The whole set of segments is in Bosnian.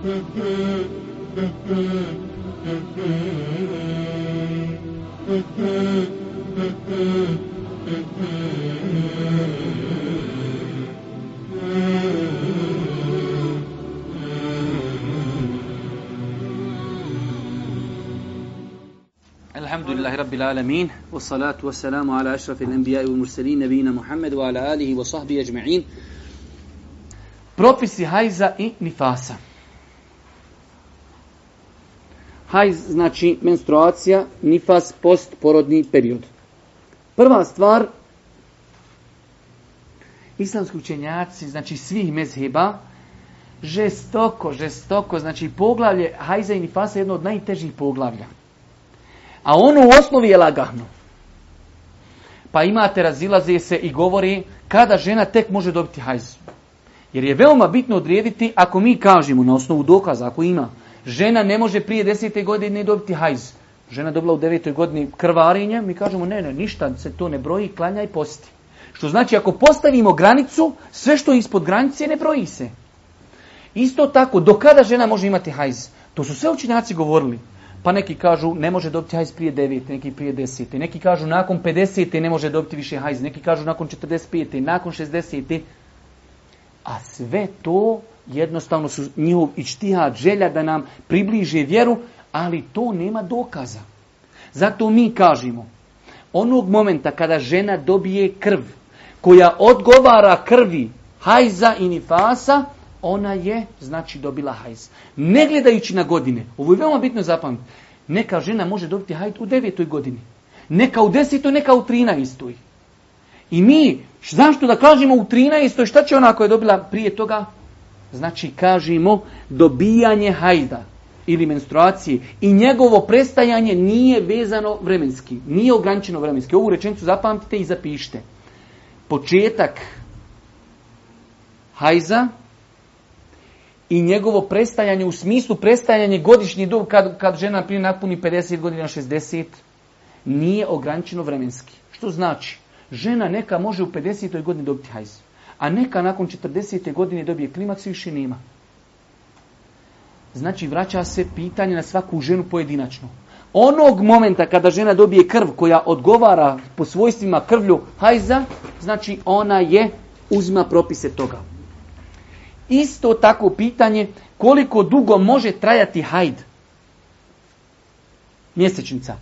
الحمد لله رب العالمين والصلاة والسلام على أشرف الأنبياء والمرسلين نبينا محمد وعلى آله وصحبه أجمعين بروفيسي هايزا إي نفاسا hajz znači menstruacija, nifas, postporodni period. Prva stvar, islamski učenjaci, znači svih mezheba, žestoko, žestoko, znači poglavlje hajza i nifasa je jedno od najtežih poglavlja. A ono u osnovi je lagano. Pa imate, razilaze se i govori kada žena tek može dobiti hajz. Jer je veoma bitno odrediti ako mi kažemo na osnovu dokaza, ako ima, Žena ne može prije desete godine dobiti hajz. Žena dobila u devetoj godini krvarinje, mi kažemo ne, ne, ništa se to ne broji, klanja i posti. Što znači ako postavimo granicu, sve što je ispod granice ne broji se. Isto tako, do kada žena može imati hajz? To su sve učinjaci govorili. Pa neki kažu ne može dobiti hajz prije 9, neki prije 10, neki kažu nakon 50 ne može dobiti više hajz, neki kažu nakon 45, nakon 60. A sve to jednostavno su njihov ičtiha želja da nam približe vjeru, ali to nema dokaza. Zato mi kažemo, onog momenta kada žena dobije krv, koja odgovara krvi hajza i nifasa, ona je, znači, dobila hajz. Ne gledajući na godine, ovo je veoma bitno zapamtiti, neka žena može dobiti hajz u devetoj godini, neka u desetoj, neka u trinaestoj. I mi, zašto da kažemo u trinaestoj šta će ona koja je dobila prije toga? Znači, kažemo, dobijanje hajda ili menstruacije i njegovo prestajanje nije vezano vremenski, nije ograničeno vremenski. Ovu rečenicu zapamtite i zapišite. Početak hajza i njegovo prestajanje u smislu prestajanje godišnji dob kad, kad žena prije napuni 50 godina 60 nije ograničeno vremenski. Što znači? Žena neka može u 50. godini dobiti hajzu a neka nakon 40. godine dobije klimac više nema. Znači vraća se pitanje na svaku ženu pojedinačno. Onog momenta kada žena dobije krv koja odgovara po svojstvima krvlju hajza, znači ona je uzima propise toga. Isto tako pitanje koliko dugo može trajati hajd. Mjesečnica.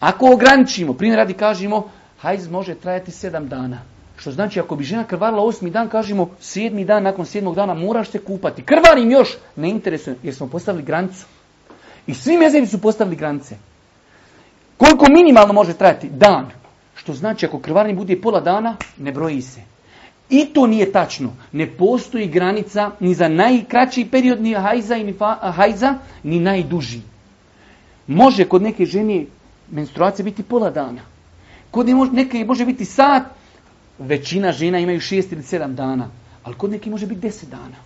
Ako ograničimo, primjer radi kažemo, hajz može trajati sedam dana. Što znači ako bi žena krvarila osmi dan, kažemo sedmi dan, nakon sedmog dana moraš se kupati. Krvarim još, ne interesuje, jer smo postavili granicu. I svi mezevi su postavili granice. Koliko minimalno može trajati? Dan. Što znači ako krvarim bude pola dana, ne broji se. I to nije tačno. Ne postoji granica ni za najkraći period ni hajza, ni, hajza, ni najduži. Može kod neke žene menstruacija biti pola dana. Kod neke može biti sat, većina žena imaju šest ili sedam dana, ali kod neki može biti deset dana.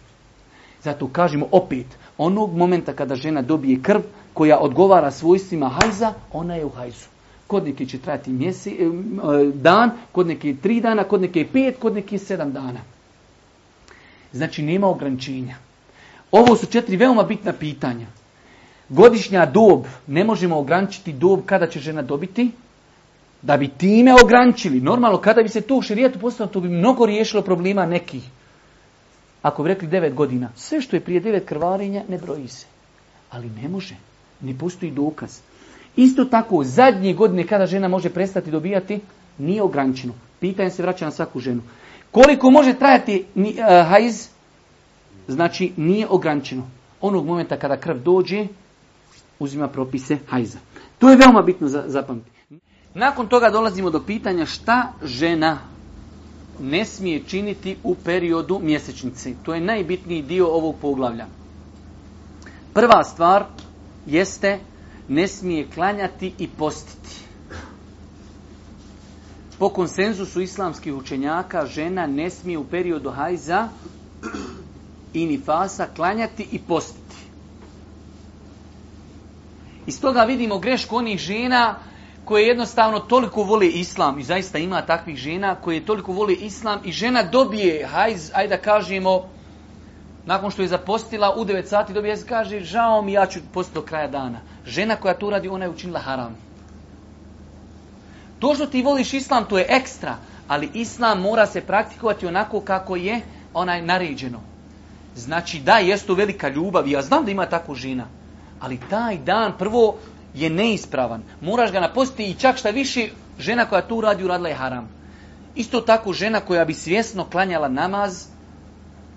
Zato kažemo opet, onog momenta kada žena dobije krv koja odgovara svojstvima hajza, ona je u hajzu. Kod neki će trajati mjese, eh, eh, dan, kod neki tri dana, kod neki pet, kod neki sedam dana. Znači nema ograničenja. Ovo su četiri veoma bitna pitanja. Godišnja dob, ne možemo ograničiti dob kada će žena dobiti, da bi time ograničili. Normalno, kada bi se to u širijetu postalo, to bi mnogo riješilo problema nekih. Ako bi rekli devet godina, sve što je prije devet krvarenja ne broji se. Ali ne može. Ne postoji dokaz. Isto tako, zadnje godine kada žena može prestati dobijati, nije ograničeno. Pitanje se vraća na svaku ženu. Koliko može trajati eh, hajz? Znači, nije ograničeno. Onog momenta kada krv dođe, uzima propise hajza. To je veoma bitno zapamtiti. Nakon toga dolazimo do pitanja šta žena ne smije činiti u periodu mjesečnice. To je najbitniji dio ovog poglavlja. Prva stvar jeste ne smije klanjati i postiti. Po konsenzusu islamskih učenjaka žena ne smije u periodu hajza i nifasa klanjati i postiti. Iz toga vidimo grešku onih žena koje jednostavno toliko voli islam i zaista ima takvih žena koje toliko voli islam i žena dobije hajz, ajde da kažemo, nakon što je zapostila u 9 sati dobije se kaže žao mi ja ću posti do kraja dana. Žena koja to radi ona je učinila haram. To što ti voliš islam to je ekstra, ali islam mora se praktikovati onako kako je onaj naređeno. Znači da, jest to velika ljubav, ja znam da ima tako žena, ali taj dan prvo je neispravan. Moraš ga napustiti i čak šta više žena koja tu radi uradila je haram. Isto tako žena koja bi svjesno klanjala namaz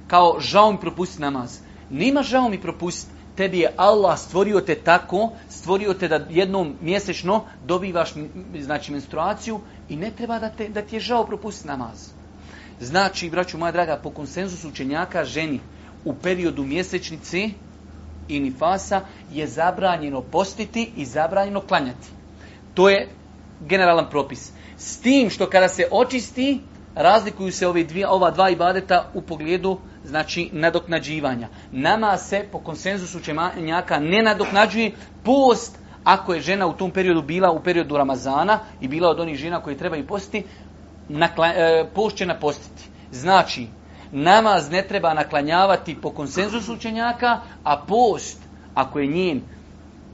kao žao mi propusti namaz. Nema žao mi propustiti. Tebi je Allah stvorio te tako, stvorio te da jednom mjesečno dobivaš znači, menstruaciju i ne treba da, te, da ti je žao propustiti namaz. Znači, braću moja draga, po konsenzusu učenjaka ženi u periodu mjesečnice i nifasa je zabranjeno postiti i zabranjeno klanjati. To je generalan propis. S tim što kada se očisti, razlikuju se ove dvije, ova dva ibadeta u pogledu znači nadoknađivanja. Nama se po konsenzusu čemanjaka ne nadoknađuje post ako je žena u tom periodu bila u periodu Ramazana i bila od onih žena koje trebaju i postiti, e, post će napostiti. Znači, namaz ne treba naklanjavati po konsenzusu učenjaka, a post, ako je njen,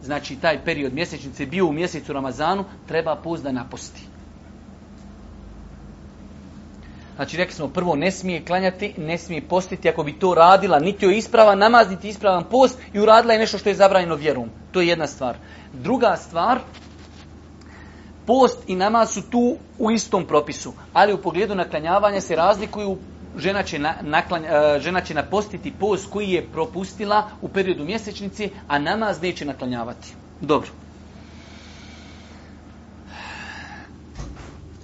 znači taj period mjesečnice bio u mjesecu Ramazanu, treba post da naposti. Znači rekli smo prvo ne smije klanjati, ne smije postiti ako bi to radila, niti joj isprava namaz, niti ispravan post i uradila je nešto što je zabranjeno vjerom. To je jedna stvar. Druga stvar, post i namaz su tu u istom propisu, ali u pogledu naklanjavanja se razlikuju žena će, na, naklan, e, žena će napostiti post koji je propustila u periodu mjesečnici, a namaz neće naklanjavati. Dobro.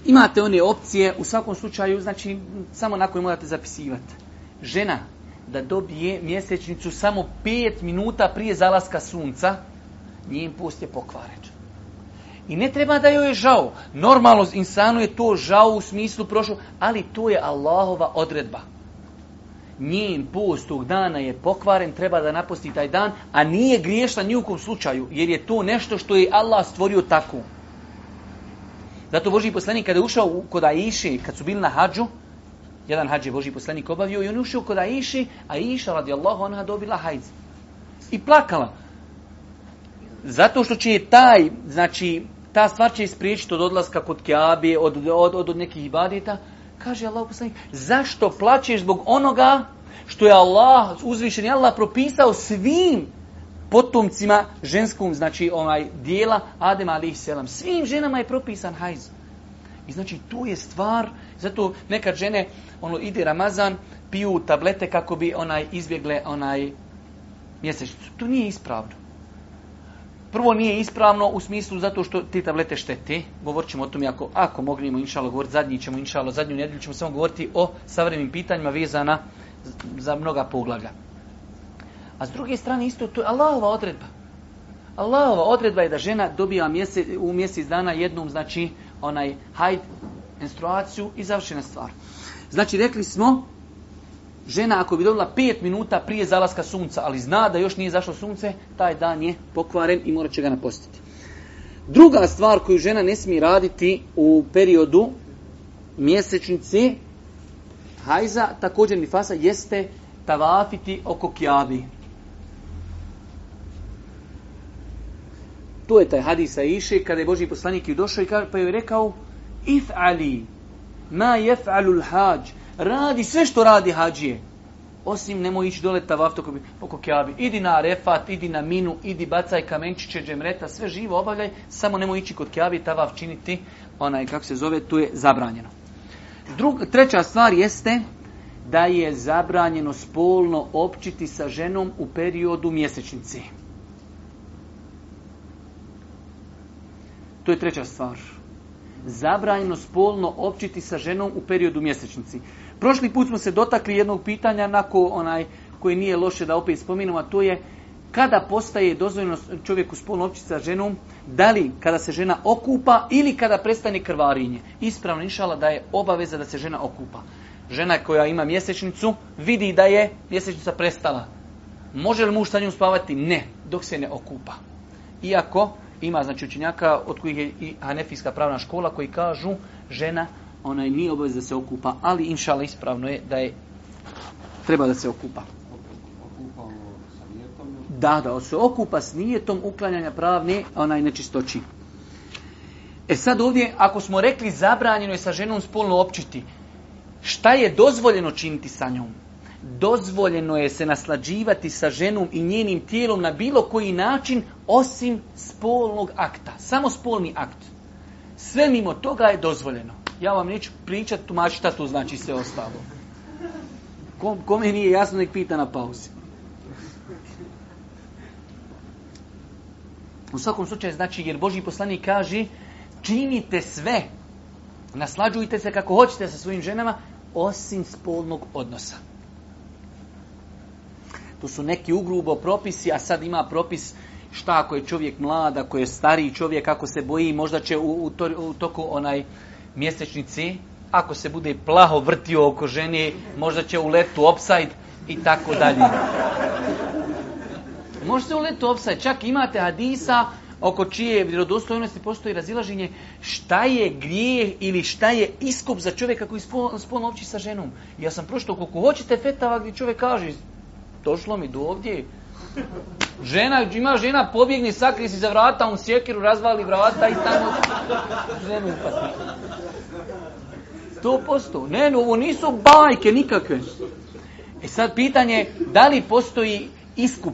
Imate one opcije, u svakom slučaju, znači, samo na koje morate zapisivati. Žena da dobije mjesečnicu samo 5 minuta prije zalaska sunca, njen post je pokvaren. I ne treba da joj je žao. Normalno insanu je to žao u smislu prošlo, ali to je Allahova odredba. Njen post tog dana je pokvaren, treba da napusti taj dan, a nije griješna ni u kom slučaju, jer je to nešto što je Allah stvorio tako. Zato Boži poslanik kada je ušao kod Aiši, kad su bili na hađu, jedan hađ je Boži poslanik obavio i on je ušao kod Aiši, a Iša ona anha dobila hajz. I plakala. Zato što će taj, znači, ta stvar će ispriječiti od odlaska kod Kjabi, od, od, od, od nekih ibadita. Kaže Allah poslanik, zašto plaćeš zbog onoga što je Allah, uzvišen je Allah propisao svim potomcima ženskom, znači onaj dijela Adem alih selam. Svim ženama je propisan hajz. I znači tu je stvar, zato nekad žene ono ide Ramazan, piju tablete kako bi onaj izbjegle onaj mjesečnicu. To nije ispravno. Prvo nije ispravno u smislu zato što ti tablete šteti. Govorit ćemo o tom ako, ako mognemo inšalo govoriti, zadnji ćemo inšalo, zadnju nedjelju ćemo samo govoriti o savremenim pitanjima vezana za mnoga poglavlja. A s druge strane isto to je Allahova odredba. Allahova odredba je da žena dobija mjesec, u mjesec dana jednom, znači, onaj hajd, menstruaciju i završena stvar. Znači, rekli smo, Žena ako bi dobila 5 minuta prije zalaska sunca, ali zna da još nije zašlo sunce, taj dan je pokvaren i morat će ga napostiti. Druga stvar koju žena ne smije raditi u periodu mjesečnici hajza, također fasa jeste tavafiti oko kjavi. To je taj hadisa iše kada je Boži poslanik ju došao i pa joj je rekao if ali ma Alul hađ Radi sve što radi hađije. Osim nemoj ići dole tavaf toko oko kjabi. Idi na Arefat, idi na minu, idi bacaj kamenčiće, džemreta, sve živo obavljaj, samo nemoj ići kod kjabi i tavaf činiti, onaj kako se zove, tu je zabranjeno. Drug, treća stvar jeste da je zabranjeno spolno općiti sa ženom u periodu mjesečnici. To je treća stvar. Zabranjeno spolno općiti sa ženom u periodu mjesečnici. Prošli put smo se dotakli jednog pitanja nako onaj koji nije loše da opet spominu, a to je kada postaje dozvoljeno čovjeku spolno opći sa ženom, da li kada se žena okupa ili kada prestane krvarinje. Ispravno išala da je obaveza da se žena okupa. Žena koja ima mjesečnicu vidi da je mjesečnica prestala. Može li muš sa njom spavati? Ne, dok se ne okupa. Iako ima znači učinjaka od kojih je i Hanefijska pravna škola koji kažu žena onaj nije obavez da se okupa, ali inšala ispravno je da je treba da se okupa. Da, da se okupa s nijetom uklanjanja pravne onaj nečistoći. E sad ovdje, ako smo rekli zabranjeno je sa ženom spolno općiti, šta je dozvoljeno činiti sa njom? Dozvoljeno je se naslađivati sa ženom i njenim tijelom na bilo koji način, osim spolnog akta. Samo spolni akt. Sve mimo toga je dozvoljeno. Ja vam neću pričat, tumačiti šta to znači sve ostalo. Kome nije jasno, nek pita na pauzi. U svakom slučaju, znači, jer Boži poslanik kaže, činite sve, naslađujte se kako hoćete sa svojim ženama, osim spolnog odnosa. To su neki ugrubo propisi, a sad ima propis šta ako je čovjek mlad, ako je stariji čovjek, ako se boji, možda će u, u toku onaj mjesečnici, ako se bude plaho vrtio oko žene, možda će u letu upside i tako dalje. Možda se u letu upside, čak imate hadisa oko čije vjerodostojnosti postoji razilaženje šta je grijeh ili šta je iskup za čovjeka koji spolno sa ženom. Ja sam prošao koliko hoćete fetava gdje čovjek kaže, došlo mi do ovdje, Žena, ima žena, pobjegni, sakri se za vrata, on sjekiru razvali vrata i tamo ženu upati. To posto. Ne, no, ovo nisu bajke nikakve. E sad pitanje, da li postoji iskup?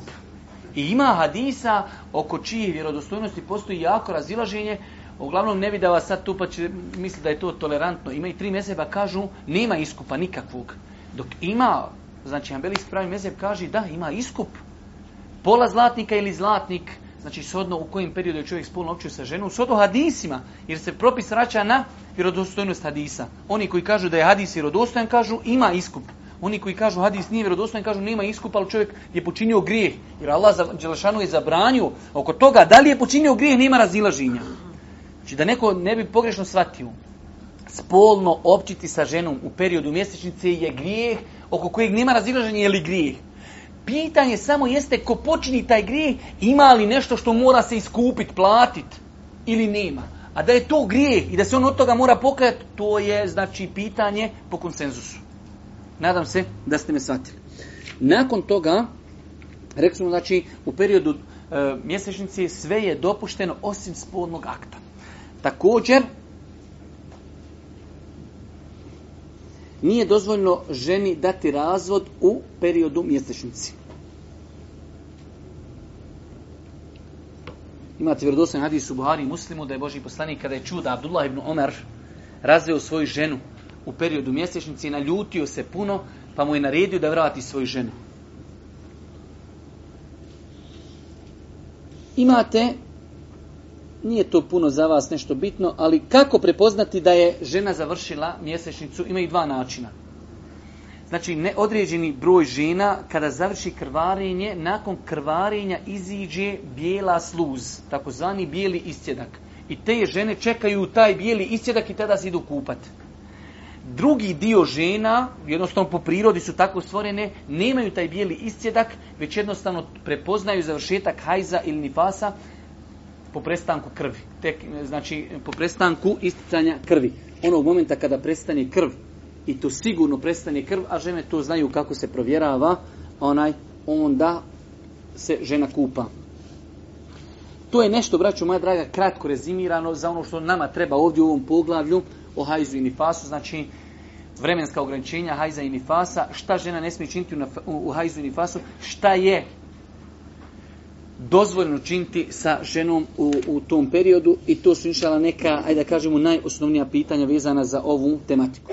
I ima hadisa oko čije vjerodostojnosti postoji jako razilaženje, Uglavnom ne bi da vas sad tu pa će misli da je to tolerantno. Ima i tri mezeba kažu nema iskupa nikakvog. Dok ima, znači Ambelijski pravi mezeb kaže da ima iskup pola zlatnika ili zlatnik, znači sodno u kojem periodu je čovjek spolno općio sa ženom, sodno hadisima, jer se propis vraća na vjerodostojnost hadisa. Oni koji kažu da je hadis vjerodostojan kažu ima iskup. Oni koji kažu hadis nije vjerodostojan kažu nema iskup, ali čovjek je počinio grijeh. Jer Allah Đelešanu je zabranio oko toga da li je počinio grijeh, nema razilaženja. Znači da neko ne bi pogrešno shvatio. Spolno općiti sa ženom u periodu mjesečnice je grijeh oko kojeg nema razilaženja je li grijeh. Pitanje samo jeste ko počini taj grijeh, ima li nešto što mora se iskupiti, platiti ili nema. A da je to grijeh i da se on od toga mora pokajati, to je znači pitanje po konsenzusu. Nadam se da ste me shvatili. Nakon toga, rekli smo znači u periodu e, mjesečnici sve je dopušteno osim spodnog akta. Također, nije dozvoljno ženi dati razvod u periodu mjesečnici. Imate vjerodostojni hadis u Buhari Muslimu da je Boži poslanik kada je čuda Abdullah ibn Omer razveo svoju ženu u periodu mjesečnice i naljutio se puno, pa mu je naredio da vrati svoju ženu. Imate, nije to puno za vas nešto bitno, ali kako prepoznati da je žena završila mjesečnicu? Ima i dva načina. Znači, neodređeni broj žena, kada završi krvarenje, nakon krvarenja iziđe bijela sluz, takozvani bijeli iscjedak. I te žene čekaju taj bijeli istjedak i tada se idu kupati. Drugi dio žena, jednostavno po prirodi su tako stvorene, nemaju taj bijeli istjedak već jednostavno prepoznaju završetak hajza ili nifasa po prestanku krvi. Tek, znači, po prestanku isticanja krvi. Onog momenta kada prestane krv i to sigurno prestane krv, a žene to znaju kako se provjerava, onaj, onda se žena kupa. To je nešto, braćo moja draga, kratko rezimirano za ono što nama treba ovdje u ovom poglavlju o hajzu i nifasu, znači vremenska ograničenja hajza i nifasa, šta žena ne smije činiti u hajzu i nifasu, šta je dozvoljno činiti sa ženom u, tom periodu i to su inšala neka, ajde da kažemo, najosnovnija pitanja vezana za ovu tematiku.